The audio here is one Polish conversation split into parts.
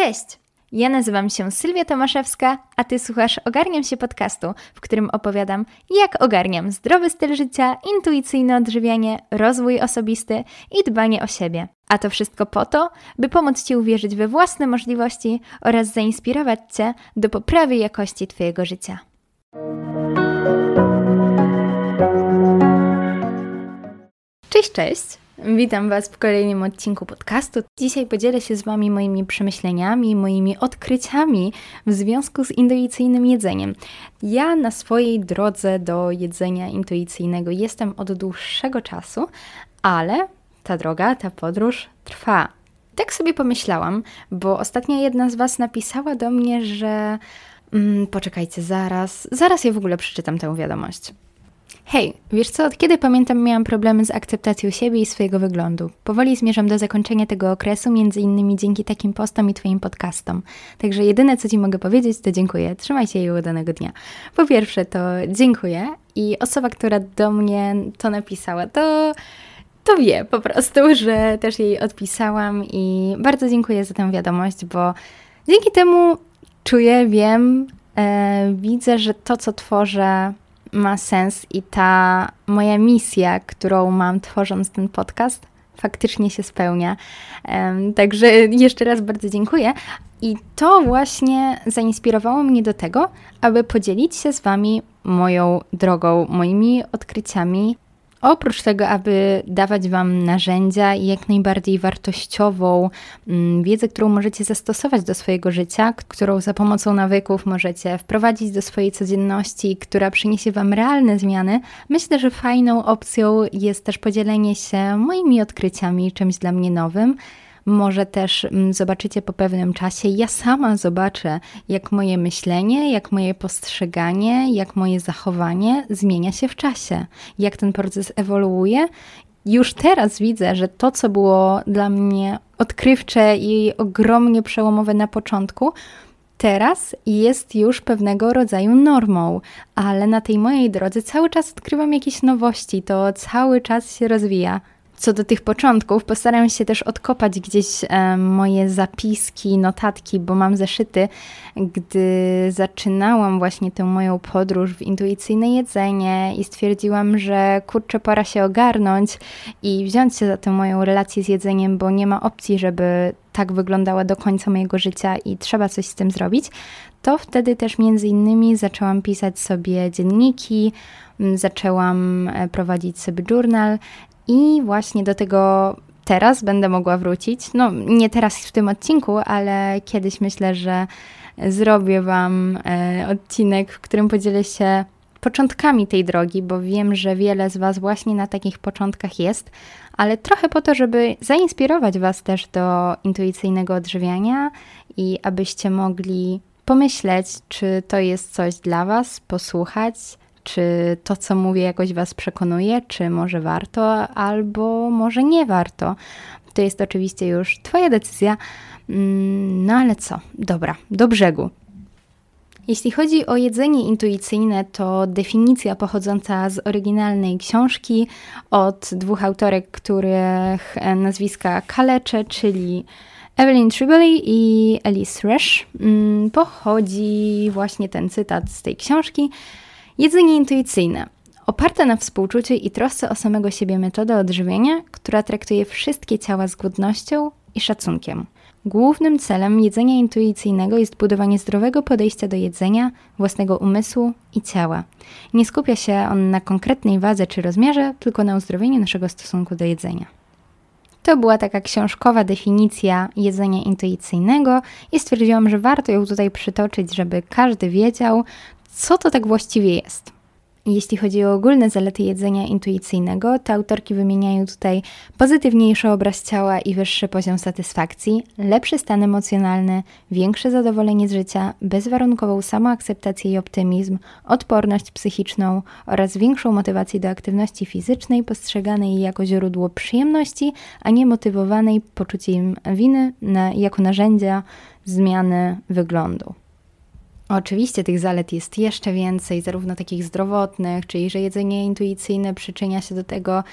Cześć! Ja nazywam się Sylwia Tomaszewska, a Ty słuchasz Ogarniam się podcastu, w którym opowiadam, jak ogarniam zdrowy styl życia, intuicyjne odżywianie, rozwój osobisty i dbanie o siebie. A to wszystko po to, by pomóc Ci uwierzyć we własne możliwości oraz zainspirować Cię do poprawy jakości Twojego życia. Cześć, cześć! Witam Was w kolejnym odcinku podcastu. Dzisiaj podzielę się z Wami moimi przemyśleniami, moimi odkryciami w związku z intuicyjnym jedzeniem. Ja na swojej drodze do jedzenia intuicyjnego jestem od dłuższego czasu, ale ta droga, ta podróż trwa. Tak sobie pomyślałam, bo ostatnio jedna z Was napisała do mnie, że. Mm, poczekajcie, zaraz, zaraz ja w ogóle przeczytam tę wiadomość. Hej, wiesz co, od kiedy pamiętam miałam problemy z akceptacją siebie i swojego wyglądu. Powoli zmierzam do zakończenia tego okresu, między innymi dzięki takim postom i Twoim podcastom. Także jedyne, co Ci mogę powiedzieć, to dziękuję. Trzymaj się i udanego dnia. Po pierwsze, to dziękuję i osoba, która do mnie to napisała, to to wie po prostu, że też jej odpisałam i bardzo dziękuję za tę wiadomość, bo dzięki temu czuję, wiem, e, widzę, że to, co tworzę, ma sens i ta moja misja, którą mam tworząc ten podcast, faktycznie się spełnia. Także jeszcze raz bardzo dziękuję. I to właśnie zainspirowało mnie do tego, aby podzielić się z Wami moją drogą, moimi odkryciami, Oprócz tego, aby dawać Wam narzędzia i jak najbardziej wartościową mm, wiedzę, którą możecie zastosować do swojego życia, którą za pomocą nawyków możecie wprowadzić do swojej codzienności, która przyniesie Wam realne zmiany, myślę, że fajną opcją jest też podzielenie się moimi odkryciami, czymś dla mnie nowym może też mm, zobaczycie po pewnym czasie, ja sama zobaczę, jak moje myślenie, jak moje postrzeganie, jak moje zachowanie zmienia się w czasie, jak ten proces ewoluuje. Już teraz widzę, że to, co było dla mnie odkrywcze i ogromnie przełomowe na początku, teraz jest już pewnego rodzaju normą, ale na tej mojej drodze cały czas odkrywam jakieś nowości, to cały czas się rozwija. Co do tych początków, postaram się też odkopać gdzieś e, moje zapiski, notatki, bo mam zeszyty, gdy zaczynałam właśnie tę moją podróż w intuicyjne jedzenie i stwierdziłam, że kurczę, pora się ogarnąć i wziąć się za tę moją relację z jedzeniem, bo nie ma opcji, żeby tak wyglądała do końca mojego życia i trzeba coś z tym zrobić, to wtedy też między innymi zaczęłam pisać sobie dzienniki, zaczęłam e, prowadzić sobie journal i właśnie do tego teraz będę mogła wrócić. No, nie teraz w tym odcinku, ale kiedyś myślę, że zrobię Wam e, odcinek, w którym podzielę się początkami tej drogi, bo wiem, że wiele z Was właśnie na takich początkach jest, ale trochę po to, żeby zainspirować Was też do intuicyjnego odżywiania i abyście mogli pomyśleć, czy to jest coś dla Was, posłuchać, czy to, co mówię, jakoś Was przekonuje, czy może warto, albo może nie warto. To jest oczywiście już Twoja decyzja. Mm, no ale co? Dobra, do brzegu. Jeśli chodzi o jedzenie intuicyjne, to definicja pochodząca z oryginalnej książki od dwóch autorek, których nazwiska kaleczę, czyli Evelyn Tribbley i Alice Resch. Mm, pochodzi właśnie ten cytat z tej książki. Jedzenie intuicyjne. Oparte na współczuciu i trosce o samego siebie metoda odżywienia, która traktuje wszystkie ciała z godnością i szacunkiem. Głównym celem jedzenia intuicyjnego jest budowanie zdrowego podejścia do jedzenia, własnego umysłu i ciała. Nie skupia się on na konkretnej wadze czy rozmiarze, tylko na uzdrowieniu naszego stosunku do jedzenia. To była taka książkowa definicja jedzenia intuicyjnego i stwierdziłam, że warto ją tutaj przytoczyć, żeby każdy wiedział, co to tak właściwie jest. Jeśli chodzi o ogólne zalety jedzenia intuicyjnego, to autorki wymieniają tutaj pozytywniejszy obraz ciała i wyższy poziom satysfakcji, lepszy stan emocjonalny, większe zadowolenie z życia, bezwarunkową samoakceptację i optymizm, odporność psychiczną oraz większą motywację do aktywności fizycznej postrzeganej jako źródło przyjemności, a nie motywowanej poczuciem winy na, jako narzędzia zmiany wyglądu. Oczywiście tych zalet jest jeszcze więcej, zarówno takich zdrowotnych, czyli że jedzenie intuicyjne przyczynia się do tego,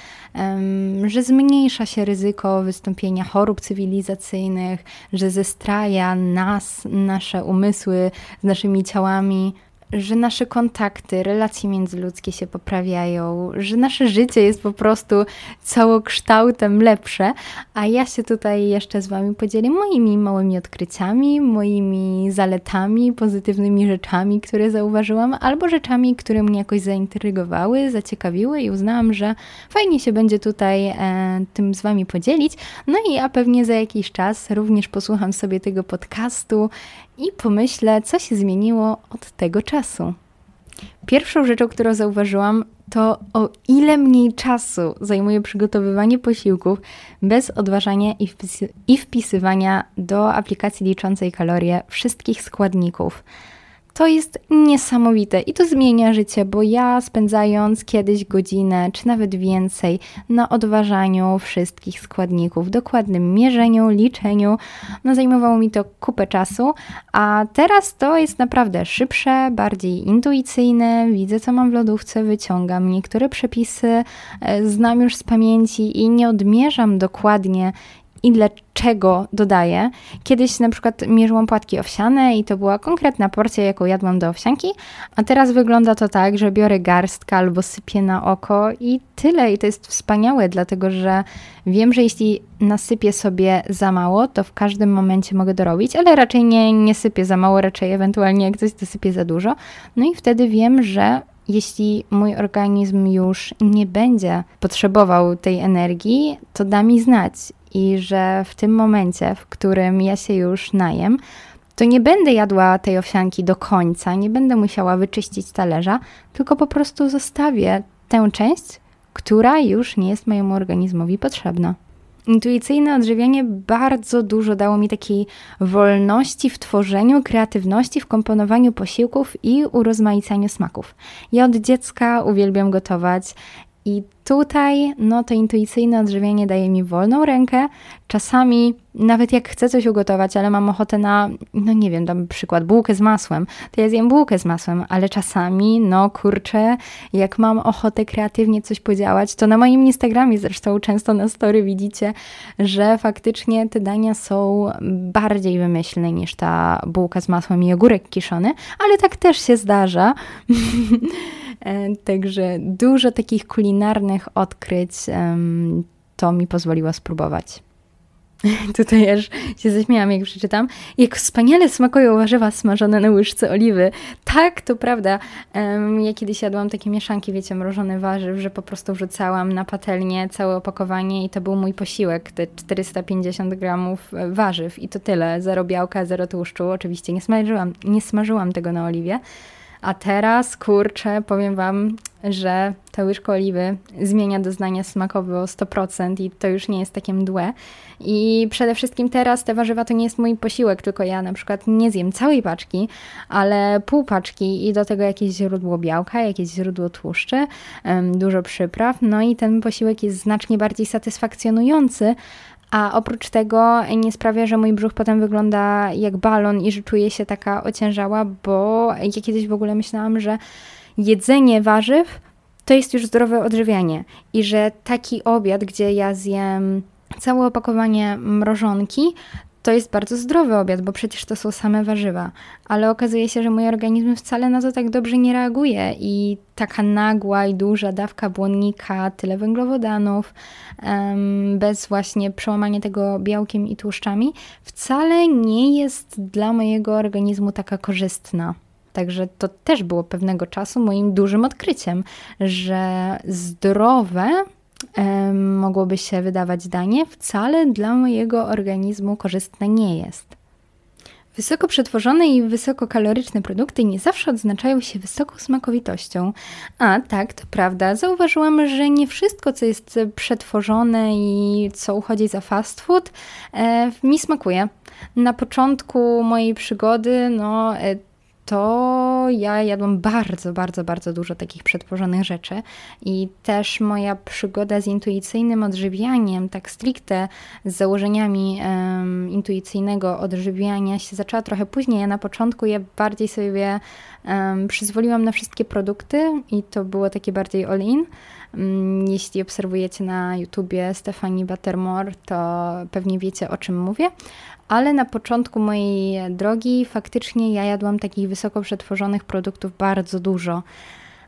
że zmniejsza się ryzyko wystąpienia chorób cywilizacyjnych, że zestraja nas, nasze umysły z naszymi ciałami że nasze kontakty, relacje międzyludzkie się poprawiają, że nasze życie jest po prostu całokształtem lepsze, a ja się tutaj jeszcze z Wami podzielę moimi małymi odkryciami, moimi zaletami, pozytywnymi rzeczami, które zauważyłam, albo rzeczami, które mnie jakoś zaintrygowały, zaciekawiły i uznałam, że fajnie się będzie tutaj e, tym z Wami podzielić. No i ja pewnie za jakiś czas również posłucham sobie tego podcastu i pomyślę, co się zmieniło od tego czasu. Pierwszą rzeczą, którą zauważyłam, to o ile mniej czasu zajmuje przygotowywanie posiłków bez odważania i, i wpisywania do aplikacji liczącej kalorie wszystkich składników. To jest niesamowite i to zmienia życie, bo ja spędzając kiedyś godzinę, czy nawet więcej na odważaniu wszystkich składników, dokładnym mierzeniu, liczeniu, no zajmowało mi to kupę czasu, a teraz to jest naprawdę szybsze, bardziej intuicyjne, widzę co mam w lodówce, wyciągam niektóre przepisy, e, znam już z pamięci i nie odmierzam dokładnie i dlaczego dodaję. Kiedyś na przykład mierzyłam płatki owsiane i to była konkretna porcja, jaką jadłam do owsianki, a teraz wygląda to tak, że biorę garstkę albo sypię na oko i tyle. I to jest wspaniałe, dlatego że wiem, że jeśli nasypię sobie za mało, to w każdym momencie mogę dorobić, ale raczej nie, nie sypię za mało, raczej ewentualnie jak coś, to sypię za dużo. No i wtedy wiem, że jeśli mój organizm już nie będzie potrzebował tej energii, to da mi znać i że w tym momencie, w którym ja się już najem, to nie będę jadła tej owsianki do końca, nie będę musiała wyczyścić talerza, tylko po prostu zostawię tę część, która już nie jest mojemu organizmowi potrzebna. Intuicyjne odżywianie bardzo dużo dało mi takiej wolności w tworzeniu, kreatywności w komponowaniu posiłków i urozmaicaniu smaków. Ja od dziecka uwielbiam gotować i tutaj, no to intuicyjne odżywienie daje mi wolną rękę. Czasami, nawet jak chcę coś ugotować, ale mam ochotę na, no nie wiem, dam przykład, bułkę z masłem, to ja zjem bułkę z masłem, ale czasami, no kurczę, jak mam ochotę kreatywnie coś podziałać, to na moim Instagramie zresztą często na story widzicie, że faktycznie te dania są bardziej wymyślne niż ta bułka z masłem i ogórek kiszony, ale tak też się zdarza. E, także dużo takich kulinarnych odkryć to mi pozwoliło spróbować. Tutaj aż się zaśmiałam, jak przeczytam. Jak wspaniale smakują warzywa smażone na łyżce oliwy. Tak, to prawda. Ja kiedyś jadłam takie mieszanki, wiecie, mrożone warzyw, że po prostu wrzucałam na patelnię całe opakowanie i to był mój posiłek, te 450 gramów e, warzyw i to tyle. Zero białka, zero tłuszczu. Oczywiście nie smażyłam, nie smażyłam tego na oliwie. A teraz, kurczę, powiem Wam, że ta łyżka oliwy zmienia doznania smakowe o 100% i to już nie jest takie mdłe. I przede wszystkim teraz te warzywa to nie jest mój posiłek, tylko ja na przykład nie zjem całej paczki, ale pół paczki i do tego jakieś źródło białka, jakieś źródło tłuszczy, dużo przypraw. No i ten posiłek jest znacznie bardziej satysfakcjonujący, a oprócz tego nie sprawia, że mój brzuch potem wygląda jak balon i że czuję się taka ociężała, bo ja kiedyś w ogóle myślałam, że jedzenie warzyw to jest już zdrowe odżywianie i że taki obiad, gdzie ja zjem całe opakowanie mrożonki, to jest bardzo zdrowy obiad, bo przecież to są same warzywa. Ale okazuje się, że mój organizm wcale na to tak dobrze nie reaguje i taka nagła i duża dawka błonnika, tyle węglowodanów, bez właśnie przełamania tego białkiem i tłuszczami, wcale nie jest dla mojego organizmu taka korzystna. Także to też było pewnego czasu moim dużym odkryciem, że zdrowe mogłoby się wydawać danie, wcale dla mojego organizmu korzystne nie jest. Wysoko przetworzone i wysokokaloryczne produkty nie zawsze odznaczają się wysoką smakowitością. A tak, to prawda, zauważyłam, że nie wszystko, co jest przetworzone i co uchodzi za fast food, e, mi smakuje. Na początku mojej przygody, no, e, to ja jadłam bardzo, bardzo, bardzo dużo takich przetworzonych rzeczy i też moja przygoda z intuicyjnym odżywianiem, tak stricte z założeniami um, intuicyjnego odżywiania się zaczęła trochę później. Ja na początku ja bardziej sobie um, przyzwoliłam na wszystkie produkty i to było takie bardziej all-in. Um, jeśli obserwujecie na YouTubie Stefani Buttermore, to pewnie wiecie o czym mówię ale na początku mojej drogi faktycznie ja jadłam takich wysoko przetworzonych produktów bardzo dużo.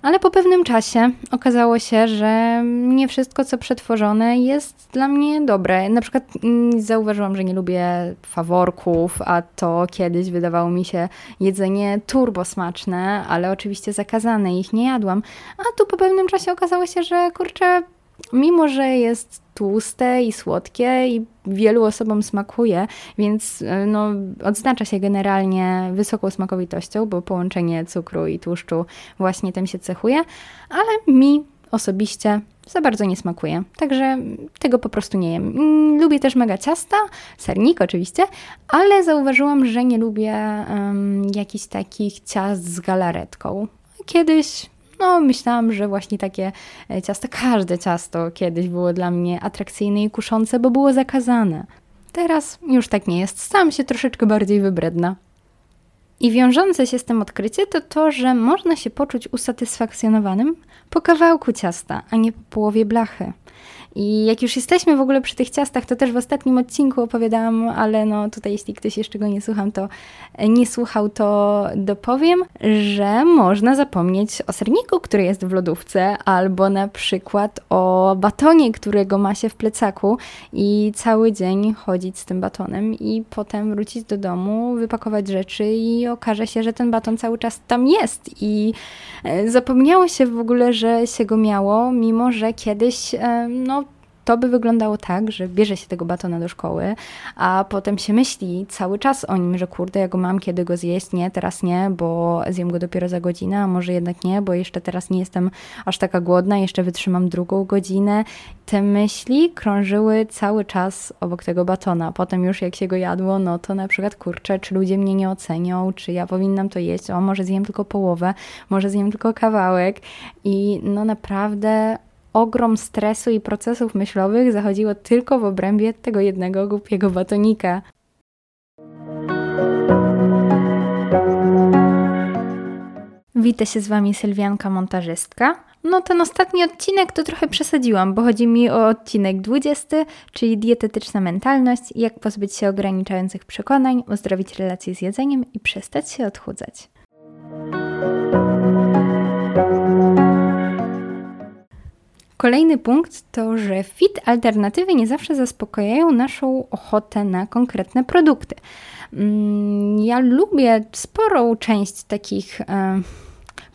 Ale po pewnym czasie okazało się, że nie wszystko, co przetworzone, jest dla mnie dobre. Na przykład mm, zauważyłam, że nie lubię faworków, a to kiedyś wydawało mi się jedzenie turbo smaczne, ale oczywiście zakazane, ich nie jadłam. A tu po pewnym czasie okazało się, że kurczę, mimo że jest tłuste i słodkie i wielu osobom smakuje, więc e, no, odznacza się generalnie wysoką smakowitością, bo połączenie cukru i tłuszczu właśnie tym się cechuje, ale mi osobiście za bardzo nie smakuje. Także tego po prostu nie jem. Mm, lubię też mega ciasta, sernik oczywiście, ale zauważyłam, że nie lubię um, jakichś takich ciast z galaretką. Kiedyś no myślałam, że właśnie takie e, ciasto, każde ciasto kiedyś było dla mnie atrakcyjne i kuszące, bo było zakazane. Teraz już tak nie jest, stałam się troszeczkę bardziej wybredna. I wiążące się z tym odkrycie to to, że można się poczuć usatysfakcjonowanym po kawałku ciasta, a nie po połowie blachy. I jak już jesteśmy w ogóle przy tych ciastach, to też w ostatnim odcinku opowiadałam, ale no tutaj jeśli ktoś jeszcze go nie słucham, to nie słuchał, to dopowiem, że można zapomnieć o serniku, który jest w lodówce, albo na przykład o batonie, którego ma się w plecaku i cały dzień chodzić z tym batonem i potem wrócić do domu, wypakować rzeczy i okaże się, że ten baton cały czas tam jest. I e, zapomniało się w ogóle, że się go miało, mimo że kiedyś e, no to by wyglądało tak, że bierze się tego batona do szkoły, a potem się myśli cały czas o nim, że kurde, ja go mam, kiedy go zjeść, nie, teraz nie, bo zjem go dopiero za godzinę, a może jednak nie, bo jeszcze teraz nie jestem aż taka głodna, jeszcze wytrzymam drugą godzinę. Te myśli krążyły cały czas obok tego batona. Potem już jak się go jadło, no to na przykład kurczę, czy ludzie mnie nie ocenią, czy ja powinnam to jeść, o może zjem tylko połowę, może zjem tylko kawałek i no naprawdę ogrom stresu i procesów myślowych zachodziło tylko w obrębie tego jednego głupiego batonika. Witam się z Wami Sylwianka, montażystka. No ten ostatni odcinek to trochę przesadziłam, bo chodzi mi o odcinek 20, czyli dietetyczna mentalność, jak pozbyć się ograniczających przekonań, uzdrowić relacje z jedzeniem i przestać się odchudzać. Kolejny punkt to, że fit alternatywy nie zawsze zaspokajają naszą ochotę na konkretne produkty. Mm, ja lubię sporą część takich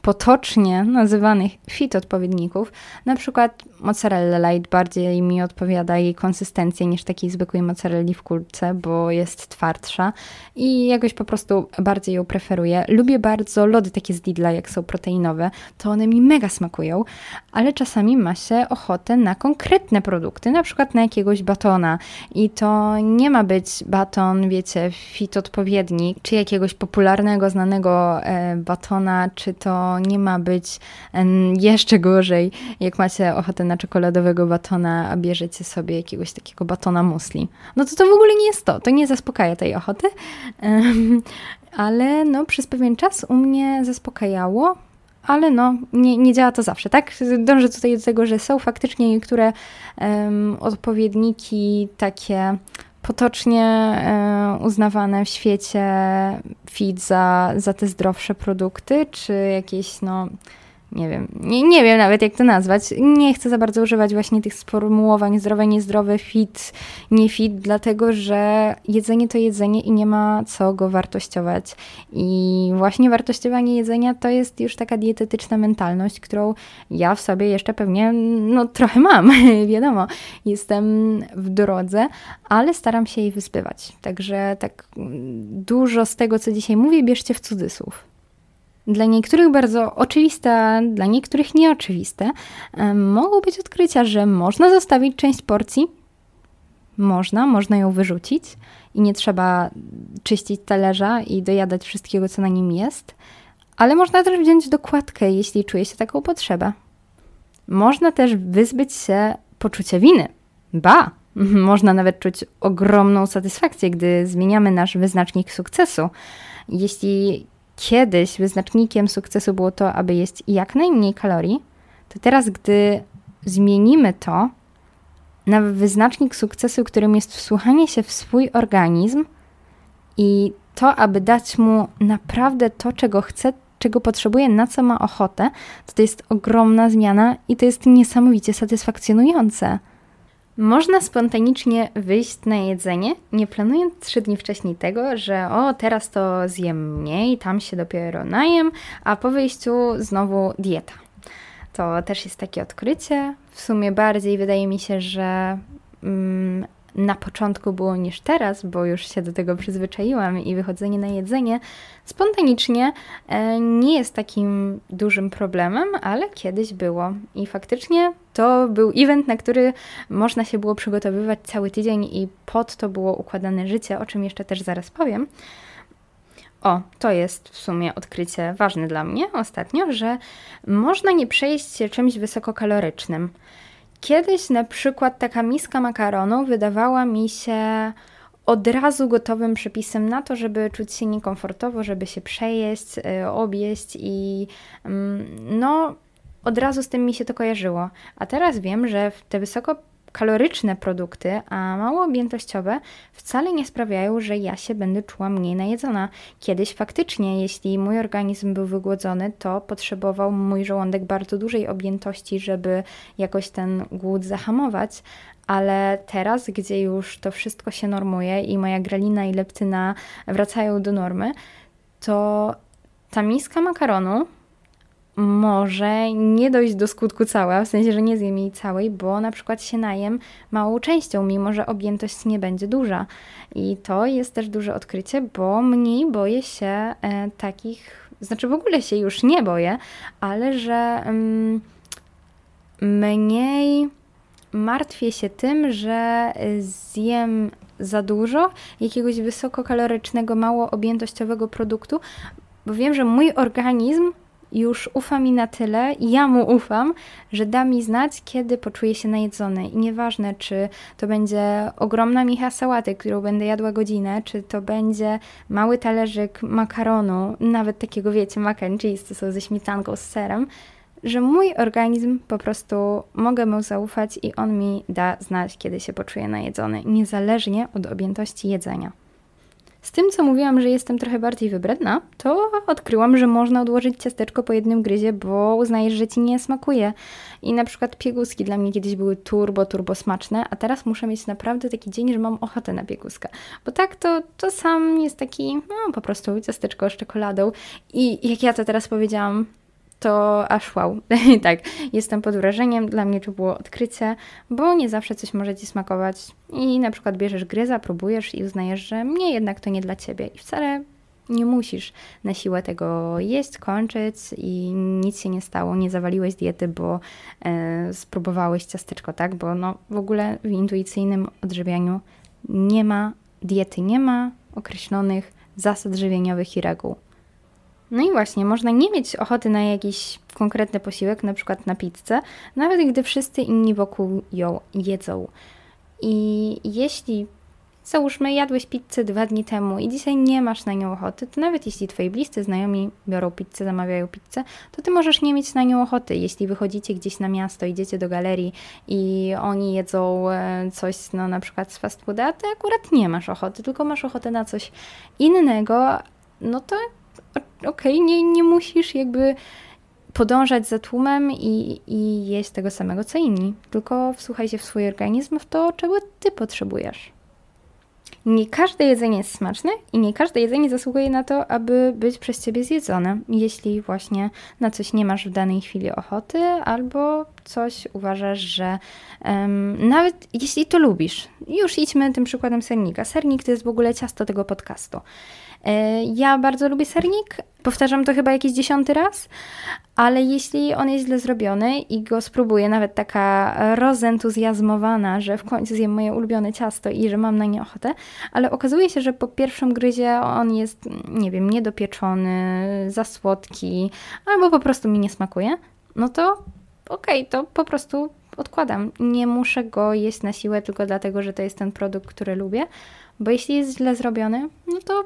potocznie nazywanych fit odpowiedników. Na przykład mozzarella light bardziej mi odpowiada jej konsystencja niż takiej zwykłej mozzarelli w kulce, bo jest twardsza i jakoś po prostu bardziej ją preferuję. Lubię bardzo lody takie z Lidla, jak są proteinowe, to one mi mega smakują, ale czasami ma się ochotę na konkretne produkty, na przykład na jakiegoś batona i to nie ma być baton, wiecie, fit odpowiedni, czy jakiegoś popularnego, znanego e, batona, czy to nie ma być jeszcze gorzej, jak macie ochotę na czekoladowego batona, a bierzecie sobie jakiegoś takiego batona musli. No to to w ogóle nie jest to, to nie zaspokaja tej ochoty, ale no przez pewien czas u mnie zaspokajało, ale no, nie, nie działa to zawsze, tak? Dążę tutaj do tego, że są faktycznie niektóre um, odpowiedniki takie potocznie e, uznawane w świecie fit za, za te zdrowsze produkty, czy jakieś no nie wiem, nie, nie wiem nawet jak to nazwać. Nie chcę za bardzo używać właśnie tych sformułowań zdrowe, niezdrowe, fit, nie fit, dlatego że jedzenie to jedzenie i nie ma co go wartościować. I właśnie wartościowanie jedzenia to jest już taka dietetyczna mentalność, którą ja w sobie jeszcze pewnie no trochę mam, wiadomo. Jestem w drodze, ale staram się jej wyzbywać. Także tak dużo z tego, co dzisiaj mówię, bierzcie w cudzysłów dla niektórych bardzo oczywiste, dla niektórych nieoczywiste, mogą być odkrycia, że można zostawić część porcji, można, można ją wyrzucić i nie trzeba czyścić talerza i dojadać wszystkiego, co na nim jest, ale można też wziąć dokładkę, jeśli czuje się taką potrzebę. Można też wyzbyć się poczucia winy. Ba, można nawet czuć ogromną satysfakcję, gdy zmieniamy nasz wyznacznik sukcesu. Jeśli kiedyś wyznacznikiem sukcesu było to, aby jeść jak najmniej kalorii, to teraz, gdy zmienimy to na wyznacznik sukcesu, którym jest wsłuchanie się w swój organizm i to, aby dać mu naprawdę to, czego chce, czego potrzebuje, na co ma ochotę, to to jest ogromna zmiana i to jest niesamowicie satysfakcjonujące. Można spontanicznie wyjść na jedzenie, nie planując trzy dni wcześniej tego, że o, teraz to zjem mniej, tam się dopiero najem, a po wyjściu znowu dieta. To też jest takie odkrycie. W sumie bardziej wydaje mi się, że mm, na początku było niż teraz, bo już się do tego przyzwyczaiłam i wychodzenie na jedzenie spontanicznie e, nie jest takim dużym problemem, ale kiedyś było. I faktycznie to był event, na który można się było przygotowywać cały tydzień i pod to było układane życie, o czym jeszcze też zaraz powiem. O, to jest w sumie odkrycie ważne dla mnie ostatnio, że można nie przejść się czymś wysokokalorycznym. Kiedyś na przykład taka miska makaronu wydawała mi się od razu gotowym przepisem na to, żeby czuć się niekomfortowo, żeby się przejeść, y, objeść i mm, no od razu z tym mi się to kojarzyło. A teraz wiem, że te wysoko kaloryczne produkty, a mało objętościowe, wcale nie sprawiają, że ja się będę czuła mniej najedzona. Kiedyś faktycznie, jeśli mój organizm był wygłodzony, to potrzebował mój żołądek bardzo dużej objętości, żeby jakoś ten głód zahamować, ale teraz, gdzie już to wszystko się normuje i moja grelina i leptyna wracają do normy, to ta miska makaronu może nie dojść do skutku cała, w sensie, że nie zjem jej całej, bo na przykład się najem małą częścią, mimo że objętość nie będzie duża. I to jest też duże odkrycie, bo mniej boję się e, takich, znaczy w ogóle się już nie boję, ale że mm, mniej martwię się tym, że zjem za dużo jakiegoś wysokokalorycznego, mało objętościowego produktu, bo wiem, że mój organizm już ufa mi na tyle i ja mu ufam, że da mi znać, kiedy poczuję się najedzony. I nieważne, czy to będzie ogromna micha sałaty, którą będę jadła godzinę, czy to będzie mały talerzyk makaronu, nawet takiego, wiecie, mac and cheese, to są ze śmietanką, z serem, że mój organizm po prostu mogę mu zaufać i on mi da znać, kiedy się poczuję najedzony, niezależnie od objętości jedzenia. Z tym, co mówiłam, że jestem trochę bardziej wybredna, to odkryłam, że można odłożyć ciasteczko po jednym gryzie, bo uznajesz, że ci nie smakuje. I na przykład pieguski dla mnie kiedyś były turbo, turbo smaczne, a teraz muszę mieć naprawdę taki dzień, że mam ochotę na pieguskę. Bo tak to, to sam jest taki, no po prostu ciasteczko z czekoladą. I jak ja to teraz powiedziałam, to aż wow. tak, jestem pod wrażeniem, dla mnie to było odkrycie, bo nie zawsze coś może Ci smakować i na przykład bierzesz gryza, próbujesz i uznajesz, że mnie jednak to nie dla Ciebie i wcale nie musisz na siłę tego jeść, kończyć i nic się nie stało, nie zawaliłeś diety, bo e, spróbowałeś ciasteczko, tak? Bo no, w ogóle w intuicyjnym odżywianiu nie ma diety, nie ma określonych zasad żywieniowych i reguł. No i właśnie, można nie mieć ochoty na jakiś konkretny posiłek, na przykład na pizzę, nawet gdy wszyscy inni wokół ją jedzą. I jeśli załóżmy, jadłeś pizzę dwa dni temu i dzisiaj nie masz na nią ochoty, to nawet jeśli twoi bliscy znajomi biorą pizzę, zamawiają pizzę, to ty możesz nie mieć na nią ochoty. Jeśli wychodzicie gdzieś na miasto, idziecie do galerii i oni jedzą e, coś, no na przykład z fast fooda, ty akurat nie masz ochoty, tylko masz ochotę na coś innego, no to okej, okay, nie, nie musisz jakby podążać za tłumem i, i jeść tego samego co inni, tylko wsłuchaj się w swój organizm, w to, czego ty potrzebujesz. Nie każde jedzenie jest smaczne i nie każde jedzenie zasługuje na to, aby być przez ciebie zjedzone, jeśli właśnie na coś nie masz w danej chwili ochoty, albo coś uważasz, że um, nawet jeśli to lubisz, już idźmy tym przykładem sernika. Sernik to jest w ogóle ciasto tego podcastu. E, ja bardzo lubię sernik, Powtarzam to chyba jakiś dziesiąty raz, ale jeśli on jest źle zrobiony i go spróbuję, nawet taka rozentuzjazmowana, że w końcu zjem moje ulubione ciasto i że mam na nie ochotę, ale okazuje się, że po pierwszym gryzie on jest, nie wiem, niedopieczony, za słodki, albo po prostu mi nie smakuje, no to okej, okay, to po prostu odkładam. Nie muszę go jeść na siłę tylko dlatego, że to jest ten produkt, który lubię, bo jeśli jest źle zrobiony, no to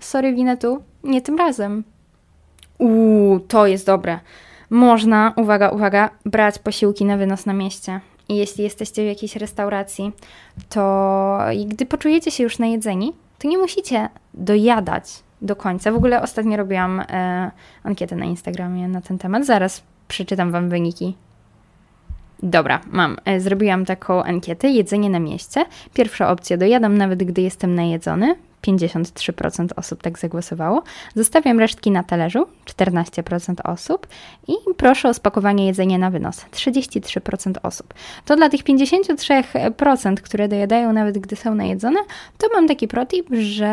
sorry winę tu, nie tym razem. Uuu, to jest dobre. Można, uwaga, uwaga, brać posiłki na wynos na mieście. I jeśli jesteście w jakiejś restauracji, to gdy poczujecie się już najedzeni, to nie musicie dojadać do końca. W ogóle ostatnio robiłam e, ankietę na Instagramie na ten temat. Zaraz przeczytam Wam wyniki. Dobra, mam. E, zrobiłam taką ankietę. Jedzenie na mieście. Pierwsza opcja, dojadam nawet gdy jestem najedzony. 53% osób tak zagłosowało. Zostawiam resztki na talerzu, 14% osób i proszę o spakowanie jedzenia na wynos, 33% osób. To dla tych 53%, które dojadają nawet gdy są najedzone, to mam taki protip, że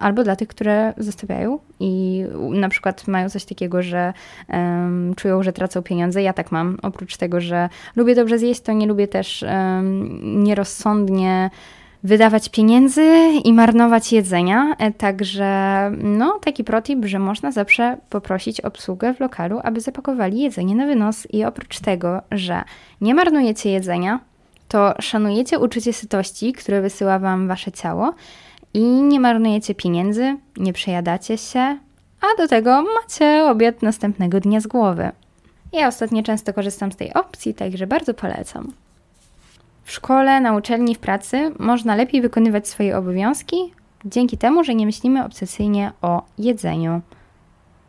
albo dla tych, które zostawiają i na przykład mają coś takiego, że um, czują, że tracą pieniądze. Ja tak mam. Oprócz tego, że lubię dobrze zjeść, to nie lubię też um, nierozsądnie wydawać pieniędzy i marnować jedzenia. E, także no, taki protip, że można zawsze poprosić obsługę w lokalu, aby zapakowali jedzenie na wynos. I oprócz tego, że nie marnujecie jedzenia, to szanujecie uczucie sytości, które wysyła Wam Wasze ciało i nie marnujecie pieniędzy, nie przejadacie się, a do tego macie obiad następnego dnia z głowy. Ja ostatnio często korzystam z tej opcji, także bardzo polecam. W szkole, na uczelni, w pracy można lepiej wykonywać swoje obowiązki dzięki temu, że nie myślimy obsesyjnie o jedzeniu.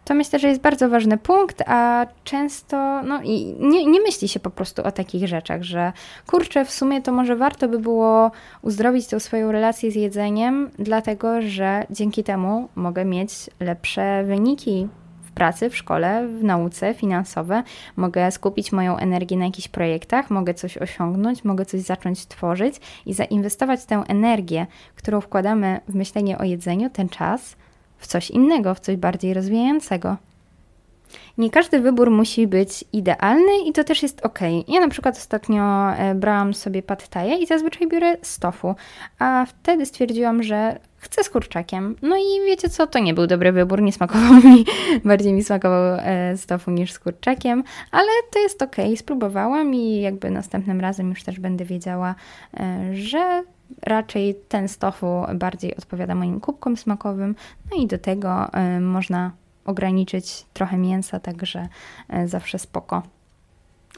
To myślę, że jest bardzo ważny punkt, a często no, i nie, nie myśli się po prostu o takich rzeczach, że kurczę, w sumie to może warto by było uzdrowić tą swoją relację z jedzeniem, dlatego że dzięki temu mogę mieć lepsze wyniki pracy, w szkole, w nauce, finansowe. Mogę skupić moją energię na jakichś projektach, mogę coś osiągnąć, mogę coś zacząć tworzyć i zainwestować tę energię, którą wkładamy w myślenie o jedzeniu, ten czas, w coś innego, w coś bardziej rozwijającego. Nie każdy wybór musi być idealny i to też jest ok. Ja na przykład ostatnio e, brałam sobie pad i zazwyczaj biorę stofu, a wtedy stwierdziłam, że chcę z kurczakiem. No i wiecie co, to nie był dobry wybór, nie smakował mi, bardziej mi smakował e, stofu niż z kurczakiem, ale to jest ok, spróbowałam i jakby następnym razem już też będę wiedziała, e, że raczej ten stofu bardziej odpowiada moim kubkom smakowym, no i do tego można ograniczyć trochę mięsa, także e, zawsze spoko.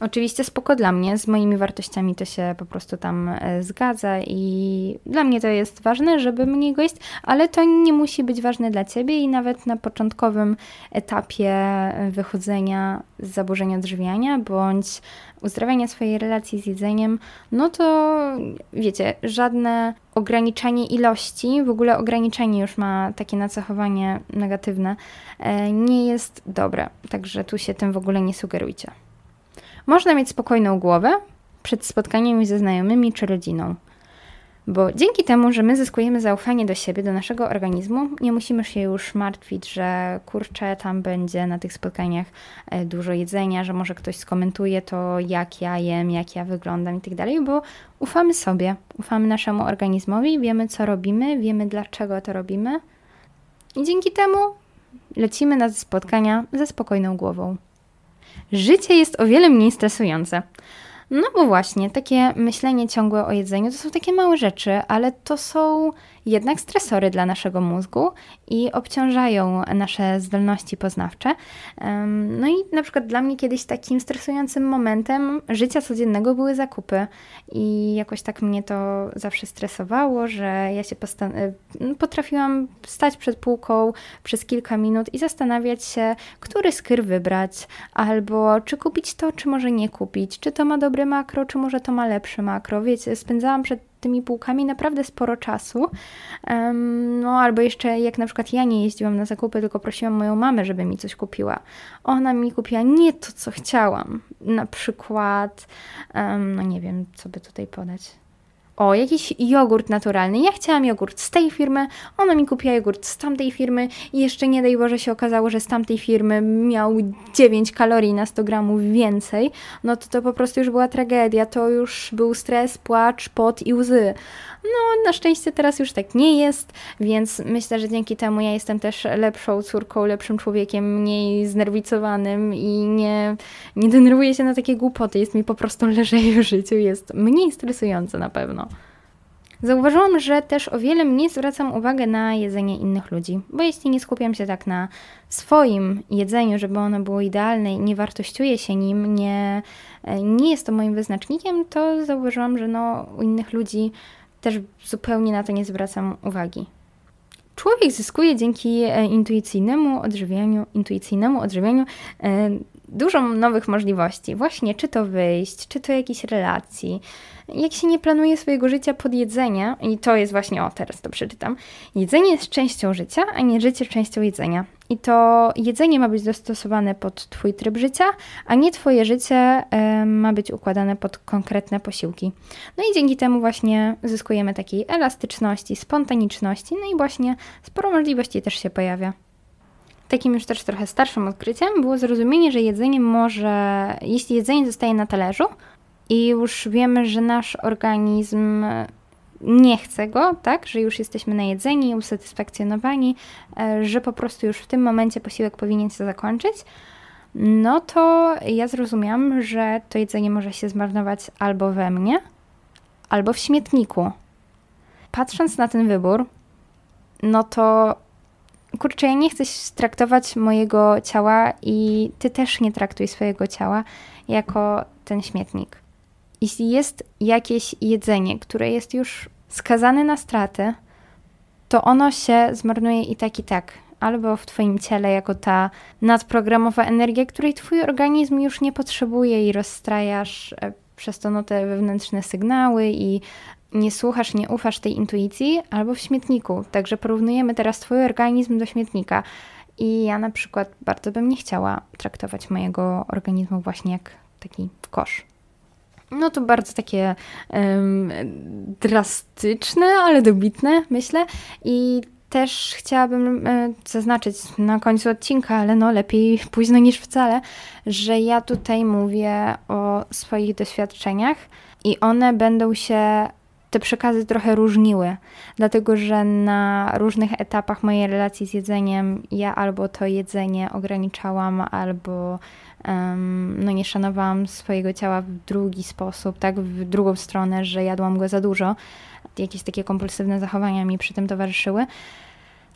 Oczywiście spoko dla mnie, z moimi wartościami to się po prostu tam e, zgadza i dla mnie to jest ważne, żeby mniej go jeść, ale to nie musi być ważne dla Ciebie i nawet na początkowym etapie wychodzenia z zaburzenia odżywiania bądź uzdrawiania swojej relacji z jedzeniem, no to wiecie, żadne ograniczanie ilości, w ogóle ograniczenie już ma takie nacechowanie negatywne, e, nie jest dobre, także tu się tym w ogóle nie sugerujcie. Można mieć spokojną głowę przed spotkaniem ze znajomymi czy rodziną. Bo dzięki temu, że my zyskujemy zaufanie do siebie, do naszego organizmu, nie musimy się już martwić, że kurczę, tam będzie na tych spotkaniach e, dużo jedzenia, że może ktoś skomentuje to, jak ja jem, jak ja wyglądam i tak dalej, bo ufamy sobie, ufamy naszemu organizmowi, wiemy co robimy, wiemy dlaczego to robimy i dzięki temu lecimy na spotkania ze spokojną głową życie jest o wiele mniej stresujące. No bo właśnie, takie myślenie ciągłe o jedzeniu to są takie małe rzeczy, ale to są jednak stresory dla naszego mózgu i obciążają nasze zdolności poznawcze. No i na przykład dla mnie kiedyś takim stresującym momentem życia codziennego były zakupy i jakoś tak mnie to zawsze stresowało, że ja się potrafiłam stać przed półką przez kilka minut i zastanawiać się, który skyr wybrać, albo czy kupić to, czy może nie kupić, czy to ma dobre makro, czy może to ma lepsze makro. Wiecie, spędzałam przed tymi półkami naprawdę sporo czasu. No albo jeszcze jak na przykład ja nie jeździłam na zakupy, tylko prosiłam moją mamę, żeby mi coś kupiła. Ona mi kupiła nie to, co chciałam. Na przykład, no nie wiem, co by tutaj podać. O, jakiś jogurt naturalny. Ja chciałam jogurt z tej firmy, ona mi kupiła jogurt z tamtej firmy i jeszcze nie daj Boże się okazało, że z tamtej firmy miał 9 kalorii na 100 gramów więcej, no to to po prostu już była tragedia, to już był stres, płacz, pot i łzy. No, na szczęście teraz już tak nie jest, więc myślę, że dzięki temu ja jestem też lepszą córką, lepszym człowiekiem, mniej znerwicowanym i nie, nie denerwuję się na takie głupoty. Jest mi po prostu lżej w życiu, jest mniej stresujące na pewno. Zauważyłam, że też o wiele mniej zwracam uwagę na jedzenie innych ludzi, bo jeśli nie skupiam się tak na swoim jedzeniu, żeby ono było idealne i nie wartościuję się nim, nie, nie jest to moim wyznacznikiem, to zauważyłam, że no, u innych ludzi też zupełnie na to nie zwracam uwagi. Człowiek zyskuje dzięki e, intuicyjnemu odżywianiu, intuicyjnemu odżywianiu e, dużo nowych możliwości. Właśnie czy to wyjść, czy to jakiejś relacji. Jak się nie planuje swojego życia pod jedzenie, i to jest właśnie, o teraz to przeczytam, jedzenie jest częścią życia, a nie życie częścią jedzenia. I to jedzenie ma być dostosowane pod Twój tryb życia, a nie Twoje życie y, ma być układane pod konkretne posiłki. No i dzięki temu właśnie zyskujemy takiej elastyczności, spontaniczności, no i właśnie sporo możliwości też się pojawia. Takim już też trochę starszym odkryciem było zrozumienie, że jedzenie może, jeśli jedzenie zostaje na talerzu i już wiemy, że nasz organizm nie chce go, tak, że już jesteśmy najedzeni, usatysfakcjonowani, e, że po prostu już w tym momencie posiłek powinien się zakończyć, no to ja zrozumiałam, że to jedzenie może się zmarnować albo we mnie, albo w śmietniku. Patrząc na ten wybór, no to kurczę, ja nie chcę traktować mojego ciała i ty też nie traktuj swojego ciała jako ten śmietnik. Jeśli jest jakieś jedzenie, które jest już skazane na straty, to ono się zmarnuje i tak, i tak. Albo w Twoim ciele, jako ta nadprogramowa energia, której Twój organizm już nie potrzebuje i rozstrajasz e, przez to no, te wewnętrzne sygnały i nie słuchasz, nie ufasz tej intuicji, albo w śmietniku. Także porównujemy teraz Twój organizm do śmietnika. I ja na przykład bardzo bym nie chciała traktować mojego organizmu właśnie jak taki kosz. No to bardzo takie um, drastyczne, ale dobitne, myślę. I też chciałabym e, zaznaczyć na końcu odcinka, ale no lepiej późno niż wcale, że ja tutaj mówię o swoich doświadczeniach i one będą się te przekazy trochę różniły, dlatego że na różnych etapach mojej relacji z jedzeniem ja albo to jedzenie ograniczałam, albo um, no nie szanowałam swojego ciała w drugi sposób, tak, w drugą stronę, że jadłam go za dużo. Jakieś takie kompulsywne zachowania mi przy tym towarzyszyły.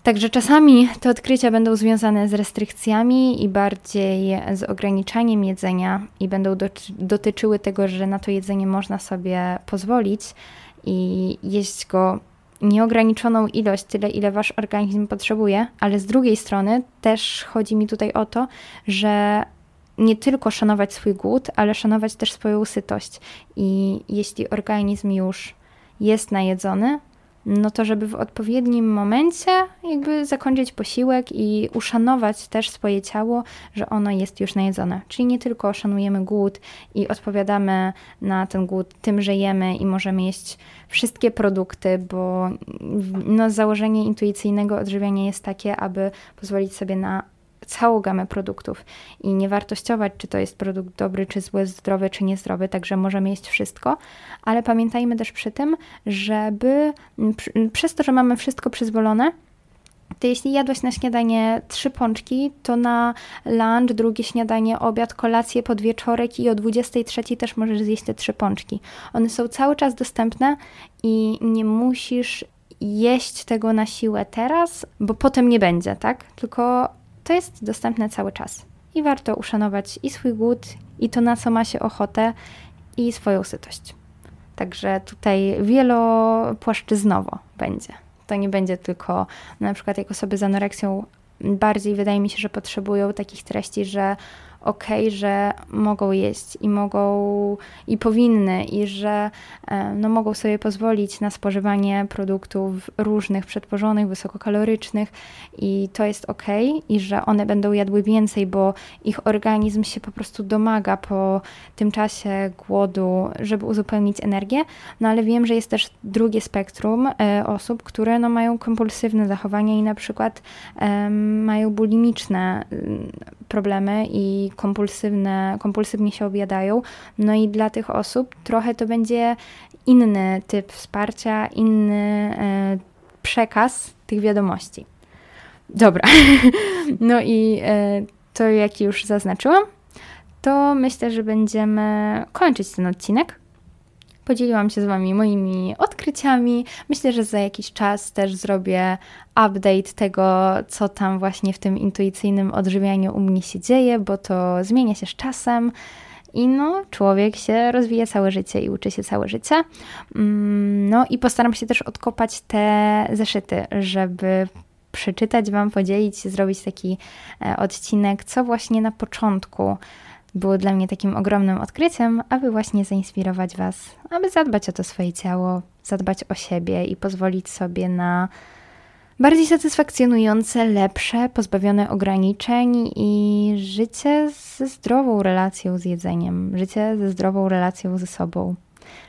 Także czasami te odkrycia będą związane z restrykcjami i bardziej z ograniczaniem jedzenia i będą dotyczyły tego, że na to jedzenie można sobie pozwolić i jeść go nieograniczoną ilość, tyle ile wasz organizm potrzebuje, ale z drugiej strony też chodzi mi tutaj o to, że nie tylko szanować swój głód, ale szanować też swoją sytość. I jeśli organizm już jest najedzony, no to żeby w odpowiednim momencie jakby zakończyć posiłek i uszanować też swoje ciało, że ono jest już najedzone. Czyli nie tylko szanujemy głód i odpowiadamy na ten głód tym, że jemy i możemy jeść wszystkie produkty, bo no, założenie intuicyjnego odżywiania jest takie, aby pozwolić sobie na całą gamę produktów i nie wartościować, czy to jest produkt dobry, czy zły, zdrowy, czy niezdrowy, także możemy jeść wszystko, ale pamiętajmy też przy tym, żeby przez to, że mamy wszystko przyzwolone, to jeśli jadłeś na śniadanie trzy pączki, to na lunch, drugie śniadanie, obiad, kolację, podwieczorek i o 23 też możesz zjeść te trzy pączki. One są cały czas dostępne i nie musisz jeść tego na siłę teraz, bo potem nie będzie, tak? Tylko to jest dostępne cały czas. I warto uszanować i swój głód, i to, na co ma się ochotę, i swoją sytość. Także tutaj wielopłaszczyznowo będzie. To nie będzie tylko na przykład jak osoby z anoreksją bardziej wydaje mi się, że potrzebują takich treści, że ok, że mogą jeść i mogą i powinny, i że e, no, mogą sobie pozwolić na spożywanie produktów różnych, przetworzonych, wysokokalorycznych i to jest ok, i że one będą jadły więcej, bo ich organizm się po prostu domaga po tym czasie głodu, żeby uzupełnić energię. No ale wiem, że jest też drugie spektrum e, osób, które no, mają kompulsywne zachowania i na przykład mają bulimiczne problemy i kompulsywne, kompulsywnie się objadają. No i dla tych osób trochę to będzie inny typ wsparcia, inny e, przekaz tych wiadomości. Dobra, no i e, to jak już zaznaczyłam, to myślę, że będziemy kończyć ten odcinek. Podzieliłam się z Wami moimi odkryciami. Myślę, że za jakiś czas też zrobię update tego, co tam właśnie w tym intuicyjnym odżywianiu u mnie się dzieje, bo to zmienia się z czasem. I no, człowiek się rozwija całe życie i uczy się całe życie. Mm, no i postaram się też odkopać te zeszyty, żeby przeczytać Wam, podzielić się, zrobić taki e, odcinek, co właśnie na początku było dla mnie takim ogromnym odkryciem, aby właśnie zainspirować Was, aby zadbać o to swoje ciało, zadbać o siebie i pozwolić sobie na bardziej satysfakcjonujące, lepsze, pozbawione ograniczeń i życie ze zdrową relacją z jedzeniem, życie ze zdrową relacją ze sobą,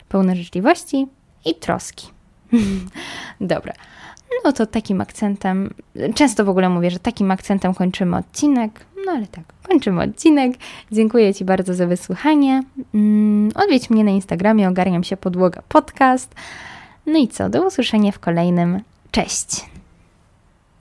pełne życzliwości i troski. Dobra. No to takim akcentem, często w ogóle mówię, że takim akcentem kończymy odcinek. No ale tak, kończymy odcinek. Dziękuję Ci bardzo za wysłuchanie. Mm, odwiedź mnie na Instagramie, ogarniam się podłoga podcast. No i co, do usłyszenia w kolejnym. Cześć!